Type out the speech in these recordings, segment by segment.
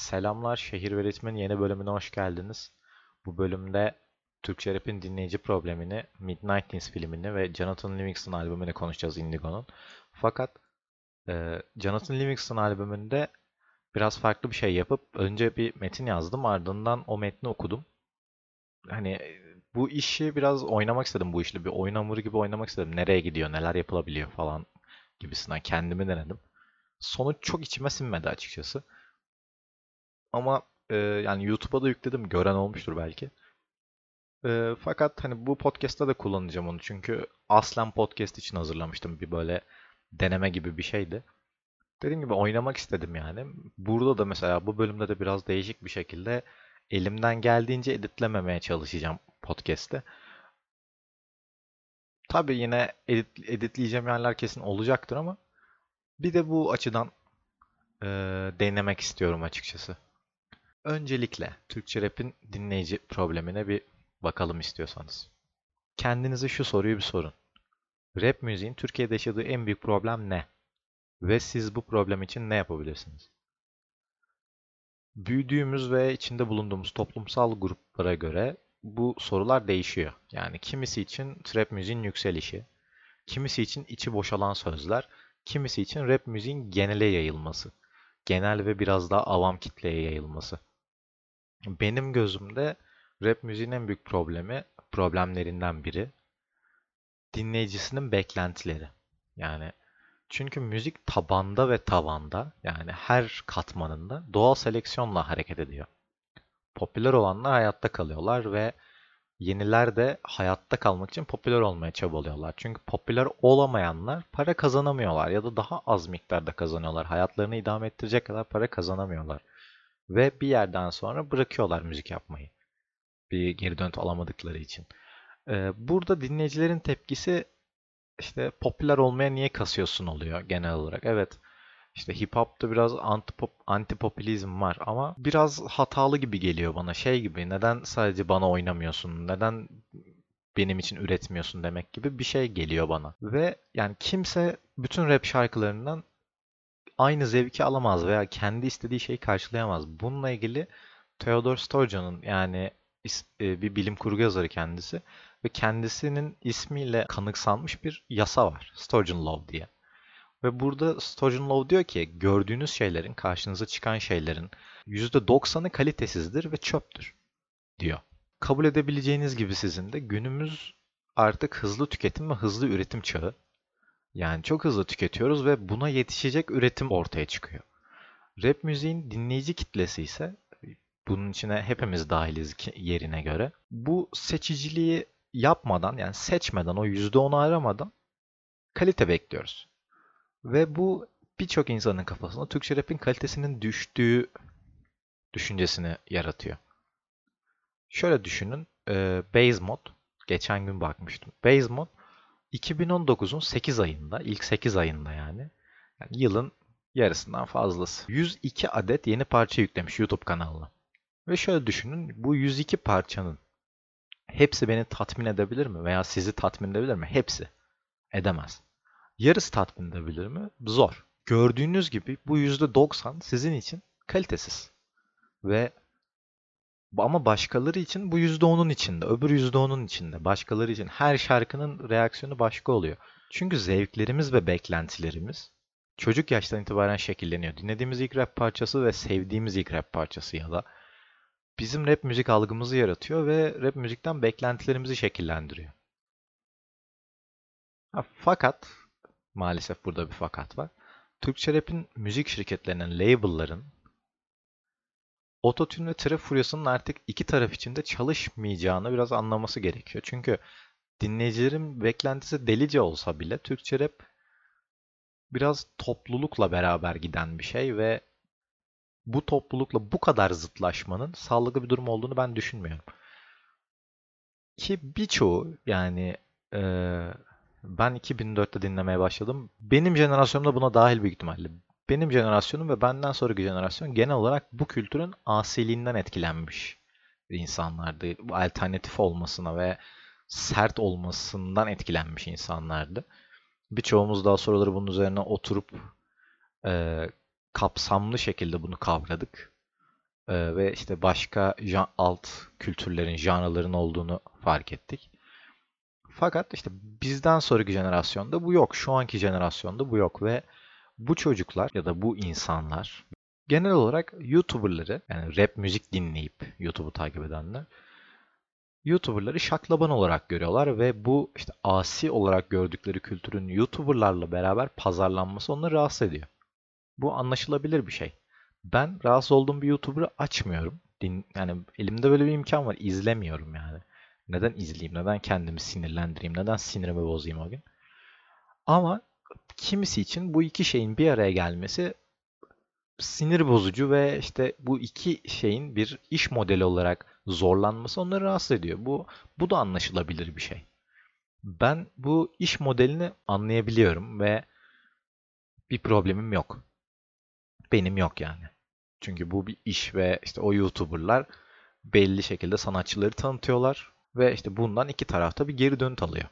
Selamlar, Şehir ve Ritm'in yeni bölümüne hoş geldiniz. Bu bölümde Türkçe Rap'in dinleyici problemini, Midnight filmini ve Jonathan Livingston albümünü konuşacağız Indigo'nun. Fakat e, Jonathan Livingston albümünde biraz farklı bir şey yapıp önce bir metin yazdım, ardından o metni okudum. Hani bu işi biraz oynamak istedim bu işle. Bir oyun hamuru gibi oynamak istedim. Nereye gidiyor, neler yapılabiliyor falan gibisinden kendimi denedim. Sonuç çok içime sinmedi açıkçası. Ama e, yani YouTube'a da yükledim. Gören olmuştur belki. E, fakat hani bu podcast'ta da kullanacağım onu. Çünkü aslen podcast için hazırlamıştım. Bir böyle deneme gibi bir şeydi. Dediğim gibi oynamak istedim yani. Burada da mesela bu bölümde de biraz değişik bir şekilde elimden geldiğince editlememeye çalışacağım podcast'te. Tabii yine edit, editleyeceğim yerler kesin olacaktır ama bir de bu açıdan e, denemek istiyorum açıkçası. Öncelikle Türkçe rap'in dinleyici problemine bir bakalım istiyorsanız. Kendinize şu soruyu bir sorun. Rap müziğin Türkiye'de yaşadığı en büyük problem ne? Ve siz bu problem için ne yapabilirsiniz? Büyüdüğümüz ve içinde bulunduğumuz toplumsal gruplara göre bu sorular değişiyor. Yani kimisi için trap müziğin yükselişi, kimisi için içi boşalan sözler, kimisi için rap müziğin genele yayılması. Genel ve biraz daha avam kitleye yayılması. Benim gözümde rap müziğin en büyük problemi, problemlerinden biri dinleyicisinin beklentileri. Yani çünkü müzik tabanda ve tavanda yani her katmanında doğal seleksiyonla hareket ediyor. Popüler olanlar hayatta kalıyorlar ve yeniler de hayatta kalmak için popüler olmaya çabalıyorlar. Çünkü popüler olamayanlar para kazanamıyorlar ya da daha az miktarda kazanıyorlar. Hayatlarını idame ettirecek kadar para kazanamıyorlar. Ve bir yerden sonra bırakıyorlar müzik yapmayı. Bir geri döntü alamadıkları için. Ee, burada dinleyicilerin tepkisi işte popüler olmaya niye kasıyorsun oluyor genel olarak. Evet işte hip hop'ta biraz antipop, antipopülizm var ama biraz hatalı gibi geliyor bana. Şey gibi neden sadece bana oynamıyorsun, neden benim için üretmiyorsun demek gibi bir şey geliyor bana. Ve yani kimse bütün rap şarkılarından aynı zevki alamaz veya kendi istediği şeyi karşılayamaz. Bununla ilgili Theodore Sturgeon'un yani e, bir bilim kurgu yazarı kendisi ve kendisinin ismiyle kanıksanmış bir yasa var. Sturgeon Law diye. Ve burada Sturgeon Law diyor ki gördüğünüz şeylerin, karşınıza çıkan şeylerin %90'ı kalitesizdir ve çöptür diyor. Kabul edebileceğiniz gibi sizin de günümüz artık hızlı tüketim ve hızlı üretim çağı. Yani çok hızlı tüketiyoruz ve buna yetişecek üretim ortaya çıkıyor. Rap müziğin dinleyici kitlesi ise bunun içine hepimiz dahiliz yerine göre. Bu seçiciliği yapmadan yani seçmeden o %10'u aramadan kalite bekliyoruz. Ve bu birçok insanın kafasında Türkçe rap'in kalitesinin düştüğü düşüncesini yaratıyor. Şöyle düşünün. E, Bazemod, geçen gün bakmıştım. Bazemod 2019'un 8 ayında, ilk 8 ayında yani, yani yılın yarısından fazlası. 102 adet yeni parça yüklemiş YouTube kanalına. Ve şöyle düşünün, bu 102 parçanın hepsi beni tatmin edebilir mi? Veya sizi tatmin edebilir mi? Hepsi. Edemez. Yarısı tatmin edebilir mi? Zor. Gördüğünüz gibi bu %90 sizin için kalitesiz. Ve ama başkaları için bu %10'un içinde, öbür %10'un içinde. Başkaları için her şarkının reaksiyonu başka oluyor. Çünkü zevklerimiz ve beklentilerimiz çocuk yaştan itibaren şekilleniyor. Dinlediğimiz ilk rap parçası ve sevdiğimiz ilk rap parçası ya da bizim rap müzik algımızı yaratıyor ve rap müzikten beklentilerimizi şekillendiriyor. Ha, fakat maalesef burada bir fakat var. Türkçe rap'in müzik şirketlerinin, label'ların Ototune ve trap furyasının artık iki taraf için de çalışmayacağını biraz anlaması gerekiyor. Çünkü dinleyicilerin beklentisi delice olsa bile Türkçe rap biraz toplulukla beraber giden bir şey ve bu toplulukla bu kadar zıtlaşmanın sağlıklı bir durum olduğunu ben düşünmüyorum. Ki birçoğu yani e, ben 2004'te dinlemeye başladım. Benim jenerasyonum da buna dahil büyük ihtimalle. Benim jenerasyonum ve benden sonraki jenerasyon genel olarak bu kültürün asiliğinden etkilenmiş insanlardı. Bu alternatif olmasına ve sert olmasından etkilenmiş insanlardı. Birçoğumuz daha soruları bunun üzerine oturup e, kapsamlı şekilde bunu kavradık. e, ve işte başka jan, alt kültürlerin, janraların olduğunu fark ettik. Fakat işte bizden sonraki jenerasyonda bu yok. Şu anki jenerasyonda bu yok ve bu çocuklar ya da bu insanlar genel olarak YouTuber'ları yani rap müzik dinleyip YouTube'u takip edenler YouTuber'ları şaklaban olarak görüyorlar ve bu işte asi olarak gördükleri kültürün YouTuber'larla beraber pazarlanması onları rahatsız ediyor. Bu anlaşılabilir bir şey. Ben rahatsız olduğum bir YouTuber'ı açmıyorum. Din, yani elimde böyle bir imkan var. İzlemiyorum yani. Neden izleyeyim? Neden kendimi sinirlendireyim? Neden sinirimi bozayım o gün? Ama kimisi için bu iki şeyin bir araya gelmesi sinir bozucu ve işte bu iki şeyin bir iş modeli olarak zorlanması onları rahatsız ediyor. Bu bu da anlaşılabilir bir şey. Ben bu iş modelini anlayabiliyorum ve bir problemim yok. Benim yok yani. Çünkü bu bir iş ve işte o YouTuber'lar belli şekilde sanatçıları tanıtıyorlar ve işte bundan iki tarafta bir geri dönüt alıyor.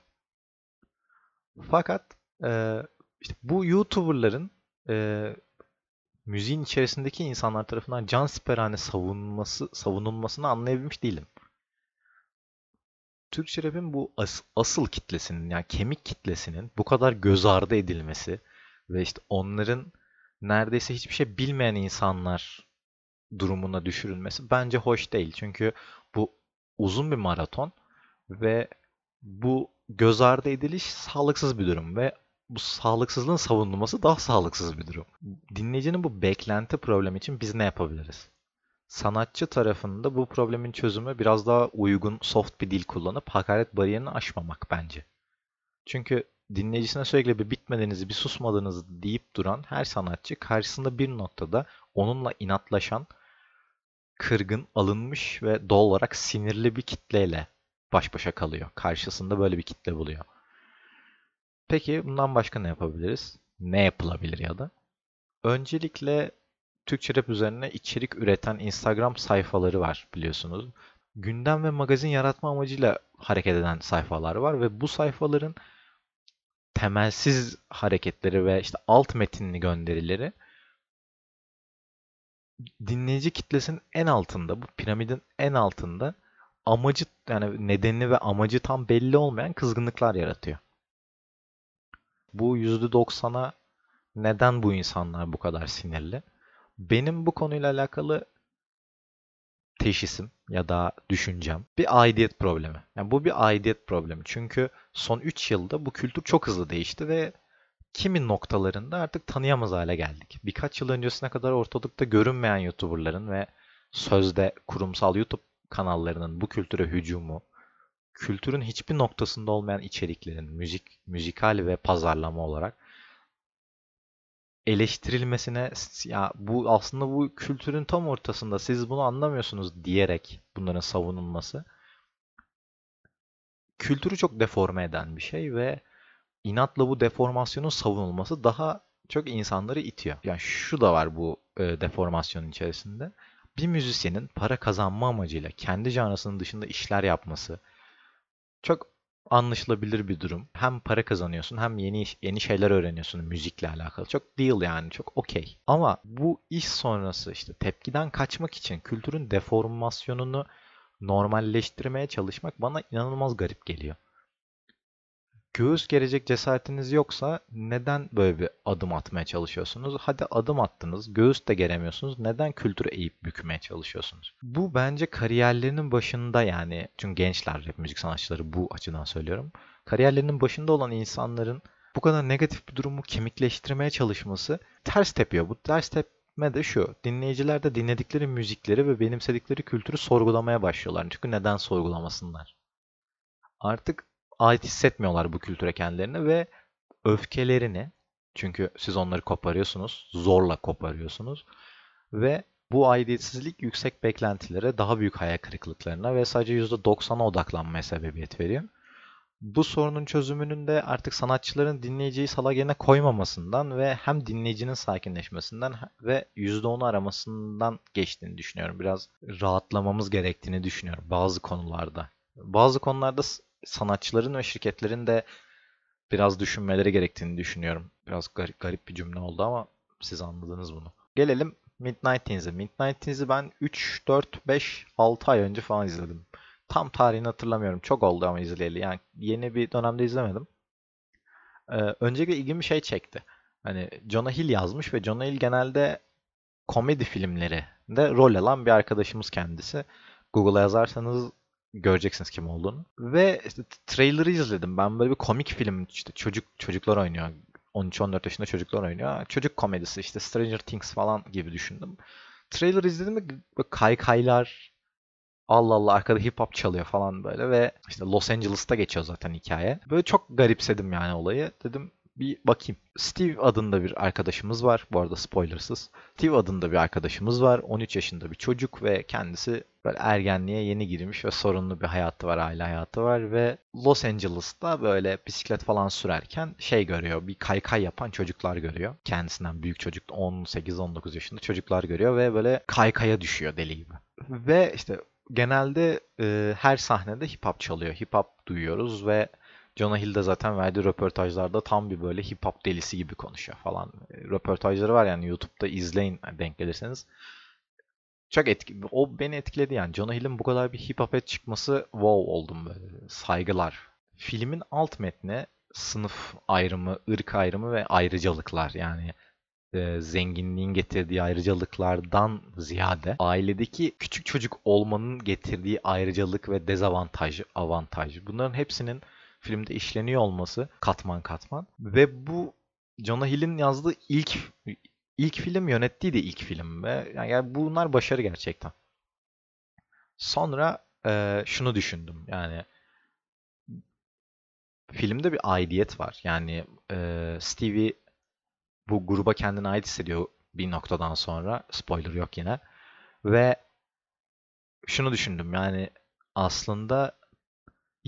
Fakat e, işte bu YouTuber'ların e, müziğin içerisindeki insanlar tarafından can siperhane savunması, savunulmasını anlayabilmiş değilim. Türkçe rap'in bu as, asıl kitlesinin yani kemik kitlesinin bu kadar göz ardı edilmesi ve işte onların neredeyse hiçbir şey bilmeyen insanlar durumuna düşürülmesi bence hoş değil. Çünkü bu uzun bir maraton ve bu göz ardı ediliş sağlıksız bir durum ve bu sağlıksızlığın savunulması daha sağlıksız bir durum. Dinleyicinin bu beklenti problemi için biz ne yapabiliriz? Sanatçı tarafında bu problemin çözümü biraz daha uygun, soft bir dil kullanıp hakaret bariyerini aşmamak bence. Çünkü dinleyicisine sürekli bir bitmediğinizi, bir susmadığınızı deyip duran her sanatçı karşısında bir noktada onunla inatlaşan, kırgın, alınmış ve doğal olarak sinirli bir kitleyle baş başa kalıyor. Karşısında böyle bir kitle buluyor. Peki bundan başka ne yapabiliriz? Ne yapılabilir ya da? Öncelikle Türkçe rap üzerine içerik üreten Instagram sayfaları var biliyorsunuz. Gündem ve magazin yaratma amacıyla hareket eden sayfalar var ve bu sayfaların temelsiz hareketleri ve işte alt metinli gönderileri dinleyici kitlesinin en altında, bu piramidin en altında amacı yani nedeni ve amacı tam belli olmayan kızgınlıklar yaratıyor. Bu %90'a neden bu insanlar bu kadar sinirli? Benim bu konuyla alakalı teşhisim ya da düşüncem bir aidiyet problemi. Yani bu bir aidiyet problemi. Çünkü son 3 yılda bu kültür çok hızlı değişti ve kimi noktalarında artık tanıyamaz hale geldik. Birkaç yıl öncesine kadar ortalıkta görünmeyen YouTuber'ların ve sözde kurumsal YouTube kanallarının bu kültüre hücumu, kültürün hiçbir noktasında olmayan içeriklerin müzik, müzikal ve pazarlama olarak eleştirilmesine ya bu aslında bu kültürün tam ortasında siz bunu anlamıyorsunuz diyerek bunların savunulması kültürü çok deforme eden bir şey ve inatla bu deformasyonun savunulması daha çok insanları itiyor. Yani şu da var bu e, deformasyonun içerisinde. Bir müzisyenin para kazanma amacıyla kendi canrısının dışında işler yapması, çok anlaşılabilir bir durum. Hem para kazanıyorsun hem yeni yeni şeyler öğreniyorsun müzikle alakalı. Çok deal yani çok okey. Ama bu iş sonrası işte tepkiden kaçmak için kültürün deformasyonunu normalleştirmeye çalışmak bana inanılmaz garip geliyor göğüs gelecek cesaretiniz yoksa neden böyle bir adım atmaya çalışıyorsunuz? Hadi adım attınız, göğüs de geremiyorsunuz. Neden kültürü eğip bükmeye çalışıyorsunuz? Bu bence kariyerlerinin başında yani çünkü gençler rap müzik sanatçıları bu açıdan söylüyorum. Kariyerlerinin başında olan insanların bu kadar negatif bir durumu kemikleştirmeye çalışması ters tepiyor. Bu ters tepme de şu. Dinleyiciler de dinledikleri müzikleri ve benimsedikleri kültürü sorgulamaya başlıyorlar. Çünkü neden sorgulamasınlar? Artık ait hissetmiyorlar bu kültüre kendilerini ve öfkelerini çünkü siz onları koparıyorsunuz, zorla koparıyorsunuz ve bu aidiyetsizlik yüksek beklentilere, daha büyük hayal kırıklıklarına ve sadece %90'a odaklanmaya sebebiyet veriyor. Bu sorunun çözümünün de artık sanatçıların dinleyiciyi salak yerine koymamasından ve hem dinleyicinin sakinleşmesinden ve %10'u aramasından geçtiğini düşünüyorum. Biraz rahatlamamız gerektiğini düşünüyorum bazı konularda. Bazı konularda sanatçıların ve şirketlerin de biraz düşünmeleri gerektiğini düşünüyorum. Biraz garip, garip bir cümle oldu ama siz anladınız bunu. Gelelim Midnight Teens'i. Midnight Teens'i ben 3, 4, 5, 6 ay önce falan izledim. Tam tarihini hatırlamıyorum. Çok oldu ama izleyeli. Yani yeni bir dönemde izlemedim. Ee, öncelikle ilgimi şey çekti. Hani Jonah Hill yazmış ve Jonah Hill genelde komedi filmleri de rol alan bir arkadaşımız kendisi. Google'a yazarsanız göreceksiniz kim olduğunu. Ve işte trailer'ı izledim. Ben böyle bir komik film işte çocuk çocuklar oynuyor. 13-14 yaşında çocuklar oynuyor. Çocuk komedisi işte Stranger Things falan gibi düşündüm. Trailer izledim ve kaykaylar Allah Allah arkada hip hop çalıyor falan böyle ve işte Los Angeles'ta geçiyor zaten hikaye. Böyle çok garipsedim yani olayı. Dedim bir bakayım. Steve adında bir arkadaşımız var. Bu arada spoilersız. Steve adında bir arkadaşımız var. 13 yaşında bir çocuk ve kendisi böyle ergenliğe yeni girmiş ve sorunlu bir hayatı var, aile hayatı var ve Los Angeles'ta böyle bisiklet falan sürerken şey görüyor. Bir kaykay yapan çocuklar görüyor. Kendisinden büyük çocuk 18-19 yaşında çocuklar görüyor ve böyle kaykaya düşüyor deli gibi. Ve işte genelde e, her sahnede hip hop çalıyor. Hip hop duyuyoruz ve Jonah Hill de zaten verdiği röportajlarda tam bir böyle hip hop delisi gibi konuşuyor falan. E, röportajları var yani YouTube'da izleyin denk gelirseniz. Çok etki o beni etkiledi yani. Jonah Hill'in bu kadar bir hip hop'e çıkması wow oldum böyle. Saygılar. Filmin alt metni sınıf ayrımı, ırk ayrımı ve ayrıcalıklar yani e, zenginliğin getirdiği ayrıcalıklardan ziyade ailedeki küçük çocuk olmanın getirdiği ayrıcalık ve dezavantaj, avantaj. Bunların hepsinin filmde işleniyor olması katman katman ve bu Jonah Hill'in yazdığı ilk ilk film yönettiği de ilk film ve yani, bunlar başarı gerçekten. Sonra e, şunu düşündüm yani filmde bir aidiyet var. Yani e, Stevie bu gruba kendine ait hissediyor bir noktadan sonra. Spoiler yok yine. Ve şunu düşündüm yani aslında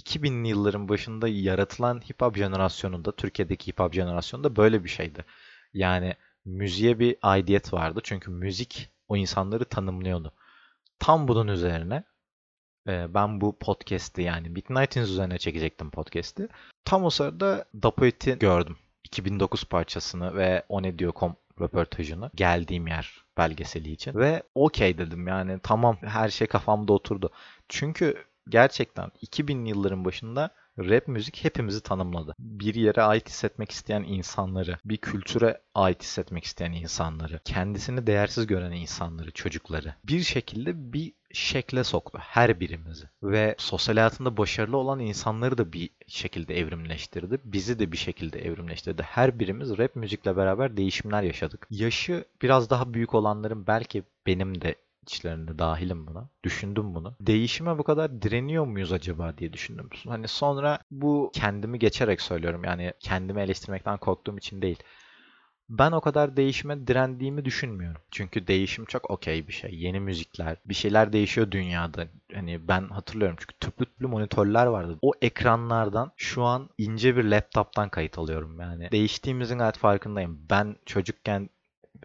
2000'li yılların başında yaratılan hip hop jenerasyonunda, Türkiye'deki hip hop jenerasyonunda böyle bir şeydi. Yani müziğe bir aidiyet vardı. Çünkü müzik o insanları tanımlıyordu. Tam bunun üzerine e, ben bu podcast'i yani Midnight'in üzerine çekecektim podcast'i. Tam o sırada Dapoet'i gördüm. 2009 parçasını ve O Ne Diyor.com röportajını geldiğim yer belgeseli için. Ve okey dedim yani tamam her şey kafamda oturdu. Çünkü gerçekten 2000 yılların başında rap müzik hepimizi tanımladı. Bir yere ait hissetmek isteyen insanları, bir kültüre ait hissetmek isteyen insanları, kendisini değersiz gören insanları, çocukları bir şekilde bir şekle soktu her birimizi. Ve sosyal hayatında başarılı olan insanları da bir şekilde evrimleştirdi. Bizi de bir şekilde evrimleştirdi. Her birimiz rap müzikle beraber değişimler yaşadık. Yaşı biraz daha büyük olanların belki benim de içlerinde dahilim buna. Düşündüm bunu. Değişime bu kadar direniyor muyuz acaba diye düşündüm. Hani sonra bu kendimi geçerek söylüyorum. Yani kendimi eleştirmekten korktuğum için değil. Ben o kadar değişime direndiğimi düşünmüyorum. Çünkü değişim çok okey bir şey. Yeni müzikler, bir şeyler değişiyor dünyada. Hani ben hatırlıyorum çünkü tüplü tüplü monitörler vardı. O ekranlardan şu an ince bir laptoptan kayıt alıyorum yani. Değiştiğimizin gayet farkındayım. Ben çocukken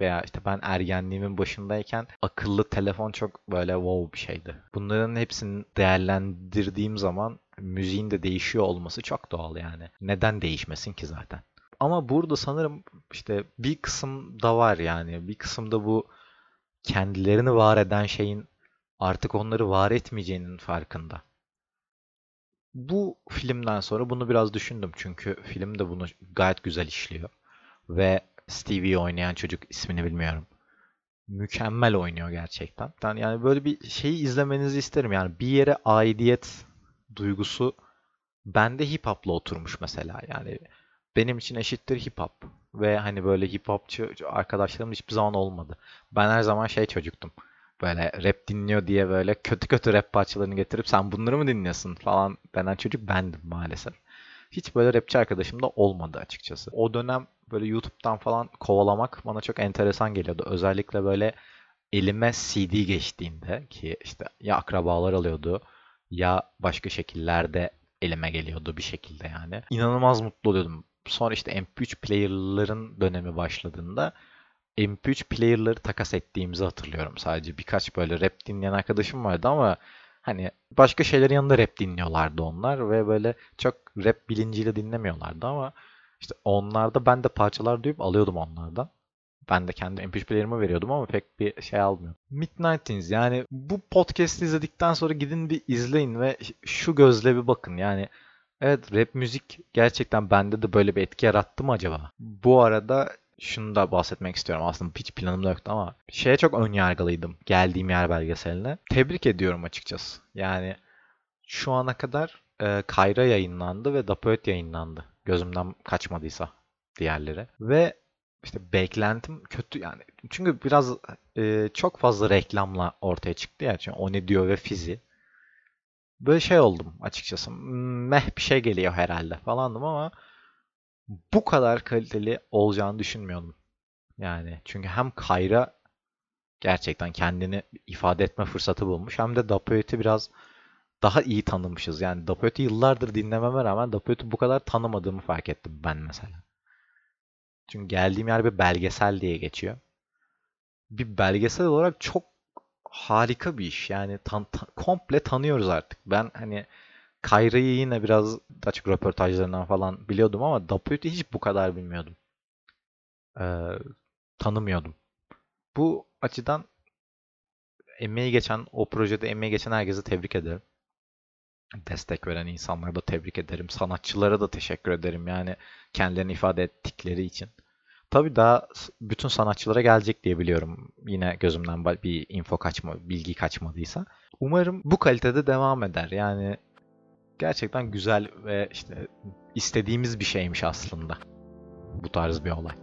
veya işte ben ergenliğimin başındayken akıllı telefon çok böyle wow bir şeydi. Bunların hepsini değerlendirdiğim zaman müziğin de değişiyor olması çok doğal yani. Neden değişmesin ki zaten? Ama burada sanırım işte bir kısım da var yani. Bir kısımda bu kendilerini var eden şeyin artık onları var etmeyeceğinin farkında. Bu filmden sonra bunu biraz düşündüm çünkü film de bunu gayet güzel işliyor. Ve Stevie oynayan çocuk ismini bilmiyorum. Mükemmel oynuyor gerçekten. Yani böyle bir şeyi izlemenizi isterim. Yani bir yere aidiyet duygusu bende hip hop'la oturmuş mesela. Yani benim için eşittir hip hop. Ve hani böyle hip hopçu arkadaşlarım hiçbir zaman olmadı. Ben her zaman şey çocuktum. Böyle rap dinliyor diye böyle kötü kötü rap parçalarını getirip sen bunları mı dinliyorsun falan denen çocuk bendim maalesef. Hiç böyle rapçi arkadaşım da olmadı açıkçası. O dönem böyle YouTube'dan falan kovalamak bana çok enteresan geliyordu. Özellikle böyle elime CD geçtiğinde ki işte ya akrabalar alıyordu ya başka şekillerde elime geliyordu bir şekilde yani. İnanılmaz mutlu oluyordum. Sonra işte MP3 player'ların dönemi başladığında MP3 player'ları takas ettiğimizi hatırlıyorum sadece. Birkaç böyle rap dinleyen arkadaşım vardı ama hani başka şeylerin yanında rap dinliyorlardı onlar ve böyle çok rap bilinciyle dinlemiyorlardı ama işte onlarda ben de parçalar duyup alıyordum onlardan. Ben de kendi MP3'lerimi veriyordum ama pek bir şey almıyor. Mid-19's yani bu podcast'i izledikten sonra gidin bir izleyin ve şu gözle bir bakın. Yani evet rap müzik gerçekten bende de böyle bir etki yarattı mı acaba? Bu arada şunu da bahsetmek istiyorum. Aslında hiç planım da yoktu ama şeye çok ön yargılıydım geldiğim yer belgeseline. Tebrik ediyorum açıkçası. Yani şu ana kadar e, Kayra yayınlandı ve Dapoet yayınlandı. Gözümden kaçmadıysa diğerleri. Ve işte beklentim kötü yani. Çünkü biraz e, çok fazla reklamla ortaya çıktı ya. Çünkü o ne diyor ve Fizi. Böyle şey oldum açıkçası. Meh bir şey geliyor herhalde falandım ama bu kadar kaliteli olacağını düşünmüyordum. Yani çünkü hem Kayra gerçekten kendini ifade etme fırsatı bulmuş hem de Dapoet'i biraz daha iyi tanımışız. Yani Dapoet'i yıllardır dinlememe rağmen Dapoet'i bu kadar tanımadığımı fark ettim ben mesela. Çünkü geldiğim yer bir belgesel diye geçiyor. Bir belgesel olarak çok harika bir iş. Yani tan ta komple tanıyoruz artık. Ben hani Kayra'yı yine biraz açık röportajlarından falan biliyordum ama Dapoet'i hiç bu kadar bilmiyordum. Ee, tanımıyordum. Bu açıdan emeği geçen, o projede emeği geçen herkese tebrik ederim. Destek veren insanlara da tebrik ederim. Sanatçılara da teşekkür ederim. Yani kendilerini ifade ettikleri için. Tabii daha bütün sanatçılara gelecek diye biliyorum. Yine gözümden bir info kaçma, bilgi kaçmadıysa. Umarım bu kalitede devam eder. Yani gerçekten güzel ve işte istediğimiz bir şeymiş aslında. Bu tarz bir olay.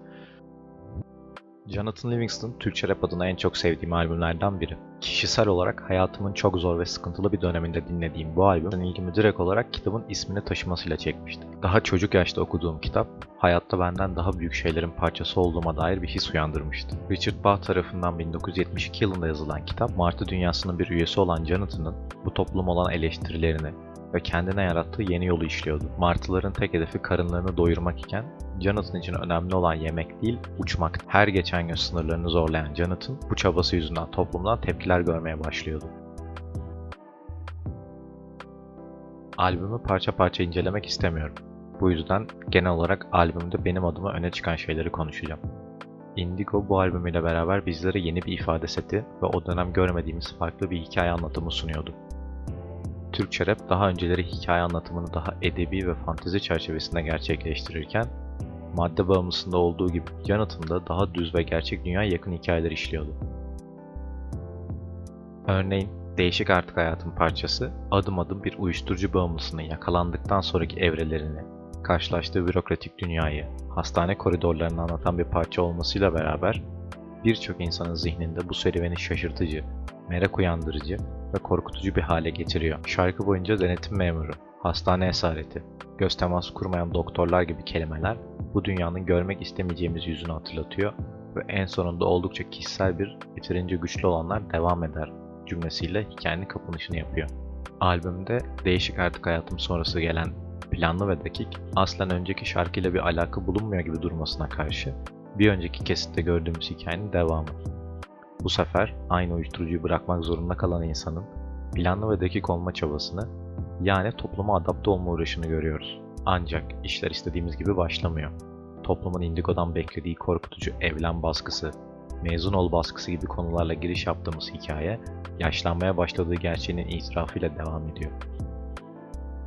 Jonathan Livingston, Türkçe rap adına en çok sevdiğim albümlerden biri. Kişisel olarak hayatımın çok zor ve sıkıntılı bir döneminde dinlediğim bu albüm, ilgimi direkt olarak kitabın ismini taşımasıyla çekmişti. Daha çocuk yaşta okuduğum kitap, hayatta benden daha büyük şeylerin parçası olduğuma dair bir his uyandırmıştı. Richard Bach tarafından 1972 yılında yazılan kitap, Martı dünyasının bir üyesi olan Jonathan'ın bu toplum olan eleştirilerini, ve kendine yarattığı yeni yolu işliyordu. Martıların tek hedefi karınlarını doyurmak iken Jonathan için önemli olan yemek değil, uçmak. Her geçen gün sınırlarını zorlayan Jonathan bu çabası yüzünden toplumdan tepkiler görmeye başlıyordu. Albümü parça parça incelemek istemiyorum. Bu yüzden genel olarak albümde benim adıma öne çıkan şeyleri konuşacağım. Indigo bu albümüyle beraber bizlere yeni bir ifade seti ve o dönem görmediğimiz farklı bir hikaye anlatımı sunuyordu. Türkçe rap daha önceleri hikaye anlatımını daha edebi ve fantezi çerçevesinde gerçekleştirirken, madde bağımlısında olduğu gibi Jonathan'da daha düz ve gerçek dünya yakın hikayeler işliyordu. Örneğin Değişik Artık Hayatın parçası adım adım bir uyuşturucu bağımlısının yakalandıktan sonraki evrelerini, karşılaştığı bürokratik dünyayı, hastane koridorlarını anlatan bir parça olmasıyla beraber birçok insanın zihninde bu serüveni şaşırtıcı, merak uyandırıcı ve korkutucu bir hale getiriyor. Şarkı boyunca denetim memuru, hastane esareti, göz teması kurmayan doktorlar gibi kelimeler bu dünyanın görmek istemeyeceğimiz yüzünü hatırlatıyor ve en sonunda oldukça kişisel bir yeterince güçlü olanlar devam eder cümlesiyle hikayenin kapanışını yapıyor. Albümde değişik artık hayatım sonrası gelen planlı ve dakik aslen önceki şarkıyla bir alaka bulunmuyor gibi durmasına karşı bir önceki kesitte gördüğümüz hikayenin devamı. Bu sefer aynı uyuşturucuyu bırakmak zorunda kalan insanın planlı ve dakik olma çabasını yani topluma adapte olma uğraşını görüyoruz. Ancak işler istediğimiz gibi başlamıyor. Toplumun Indigo'dan beklediği korkutucu evlen baskısı, mezun ol baskısı gibi konularla giriş yaptığımız hikaye, yaşlanmaya başladığı gerçeğinin itirafıyla devam ediyor.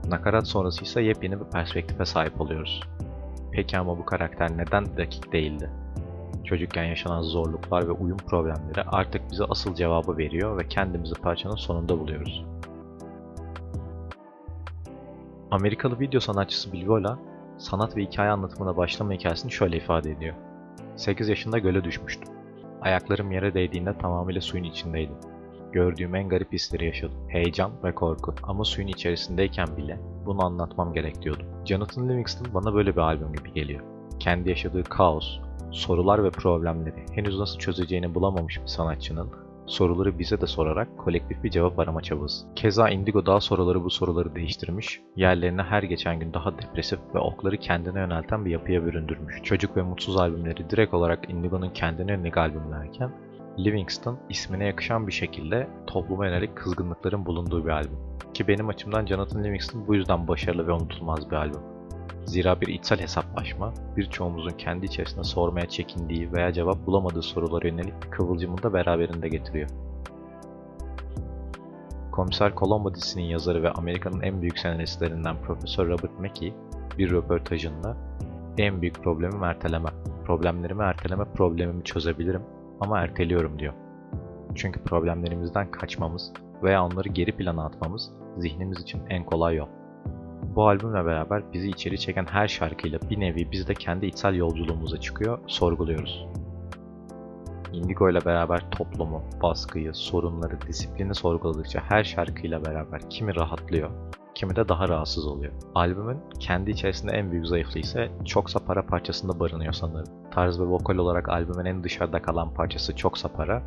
Nakarat sonrası ise yepyeni bir perspektife sahip oluyoruz. Peki ama bu karakter neden dakik değildi? çocukken yaşanan zorluklar ve uyum problemleri artık bize asıl cevabı veriyor ve kendimizi parçanın sonunda buluyoruz. Amerikalı video sanatçısı Bilvola, sanat ve hikaye anlatımına başlama hikayesini şöyle ifade ediyor. 8 yaşında göle düşmüştüm. Ayaklarım yere değdiğinde tamamıyla suyun içindeydim. Gördüğüm en garip hisleri yaşadım. Heyecan ve korku. Ama suyun içerisindeyken bile bunu anlatmam gerek diyordum. Jonathan Livingston bana böyle bir albüm gibi geliyor. Kendi yaşadığı kaos, sorular ve problemleri henüz nasıl çözeceğini bulamamış bir sanatçının soruları bize de sorarak kolektif bir cevap arama çabası. Keza Indigo daha soruları bu soruları değiştirmiş, yerlerine her geçen gün daha depresif ve okları kendine yönelten bir yapıya büründürmüş. Çocuk ve Mutsuz albümleri direkt olarak Indigo'nun kendine yönelik albümlerken, Livingston ismine yakışan bir şekilde topluma yönelik kızgınlıkların bulunduğu bir albüm. Ki benim açımdan Jonathan Livingston bu yüzden başarılı ve unutulmaz bir albüm. Zira bir içsel hesaplaşma, birçoğumuzun kendi içerisinde sormaya çekindiği veya cevap bulamadığı sorulara yönelik bir kıvılcımını da beraberinde getiriyor. Komiser Colombo dizisinin yazarı ve Amerika'nın en büyük senaristlerinden Profesör Robert Mackey bir röportajında en büyük problemim erteleme. Problemlerimi erteleme problemimi çözebilirim ama erteliyorum diyor. Çünkü problemlerimizden kaçmamız veya onları geri plana atmamız zihnimiz için en kolay yol. Bu albümle beraber bizi içeri çeken her şarkıyla bir nevi biz de kendi içsel yolculuğumuza çıkıyor, sorguluyoruz. Indigo ile beraber toplumu, baskıyı, sorunları, disiplini sorguladıkça her şarkıyla beraber kimi rahatlıyor, kimi de daha rahatsız oluyor. Albümün kendi içerisinde en büyük zayıflığı ise Çoksa Para parçasında barınıyor sanırım. Tarz ve vokal olarak albümün en dışarıda kalan parçası Çoksa Para,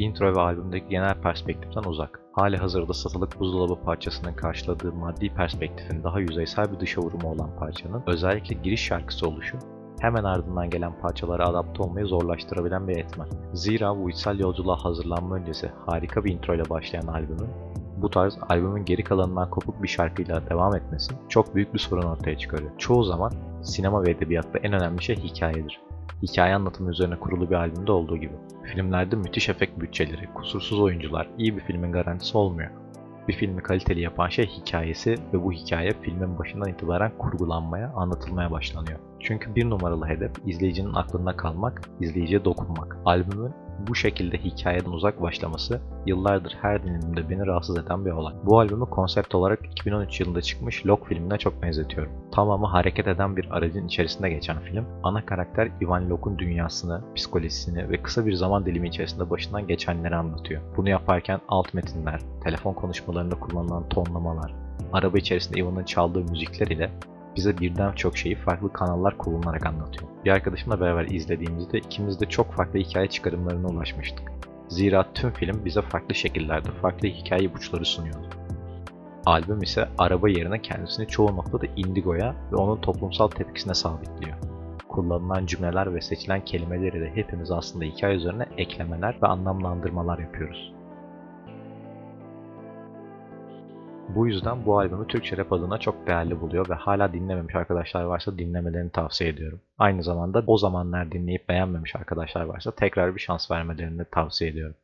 intro ve albümdeki genel perspektiften uzak. Hali hazırda satılık buzdolabı parçasının karşıladığı maddi perspektifin daha yüzeysel bir dışa vurumu olan parçanın özellikle giriş şarkısı oluşu hemen ardından gelen parçalara adapte olmayı zorlaştırabilen bir etmen. Zira bu içsel yolculuğa hazırlanma öncesi harika bir intro ile başlayan albümün bu tarz albümün geri kalanından kopuk bir şarkıyla devam etmesi çok büyük bir sorun ortaya çıkarıyor. Çoğu zaman sinema ve edebiyatta en önemli şey hikayedir. Hikaye anlatımı üzerine kurulu bir albümde olduğu gibi. Filmlerde müthiş efekt bütçeleri, kusursuz oyuncular iyi bir filmin garantisi olmuyor. Bir filmi kaliteli yapan şey hikayesi ve bu hikaye filmin başından itibaren kurgulanmaya, anlatılmaya başlanıyor. Çünkü bir numaralı hedef izleyicinin aklında kalmak, izleyiciye dokunmak. Albümün bu şekilde hikayeden uzak başlaması yıllardır her dinimde beni rahatsız eden bir olay. Bu albümü konsept olarak 2013 yılında çıkmış Lok filmine çok benzetiyorum. Tamamı hareket eden bir aracın içerisinde geçen film, ana karakter Ivan Locke'un dünyasını, psikolojisini ve kısa bir zaman dilimi içerisinde başından geçenleri anlatıyor. Bunu yaparken alt metinler, telefon konuşmalarında kullanılan tonlamalar, araba içerisinde Ivan'ın çaldığı müzikler ile bize birden çok şeyi farklı kanallar kullanarak anlatıyor. Bir arkadaşımla beraber izlediğimizde ikimiz de çok farklı hikaye çıkarımlarına ulaşmıştık. Zira tüm film bize farklı şekillerde farklı hikaye ipuçları sunuyordu. Albüm ise araba yerine kendisini çoğu noktada Indigo'ya ve onun toplumsal tepkisine sabitliyor. Kullanılan cümleler ve seçilen kelimeleri de hepimiz aslında hikaye üzerine eklemeler ve anlamlandırmalar yapıyoruz. Bu yüzden bu albümü Türkçe rap adına çok değerli buluyor ve hala dinlememiş arkadaşlar varsa dinlemelerini tavsiye ediyorum. Aynı zamanda o zamanlar dinleyip beğenmemiş arkadaşlar varsa tekrar bir şans vermelerini tavsiye ediyorum.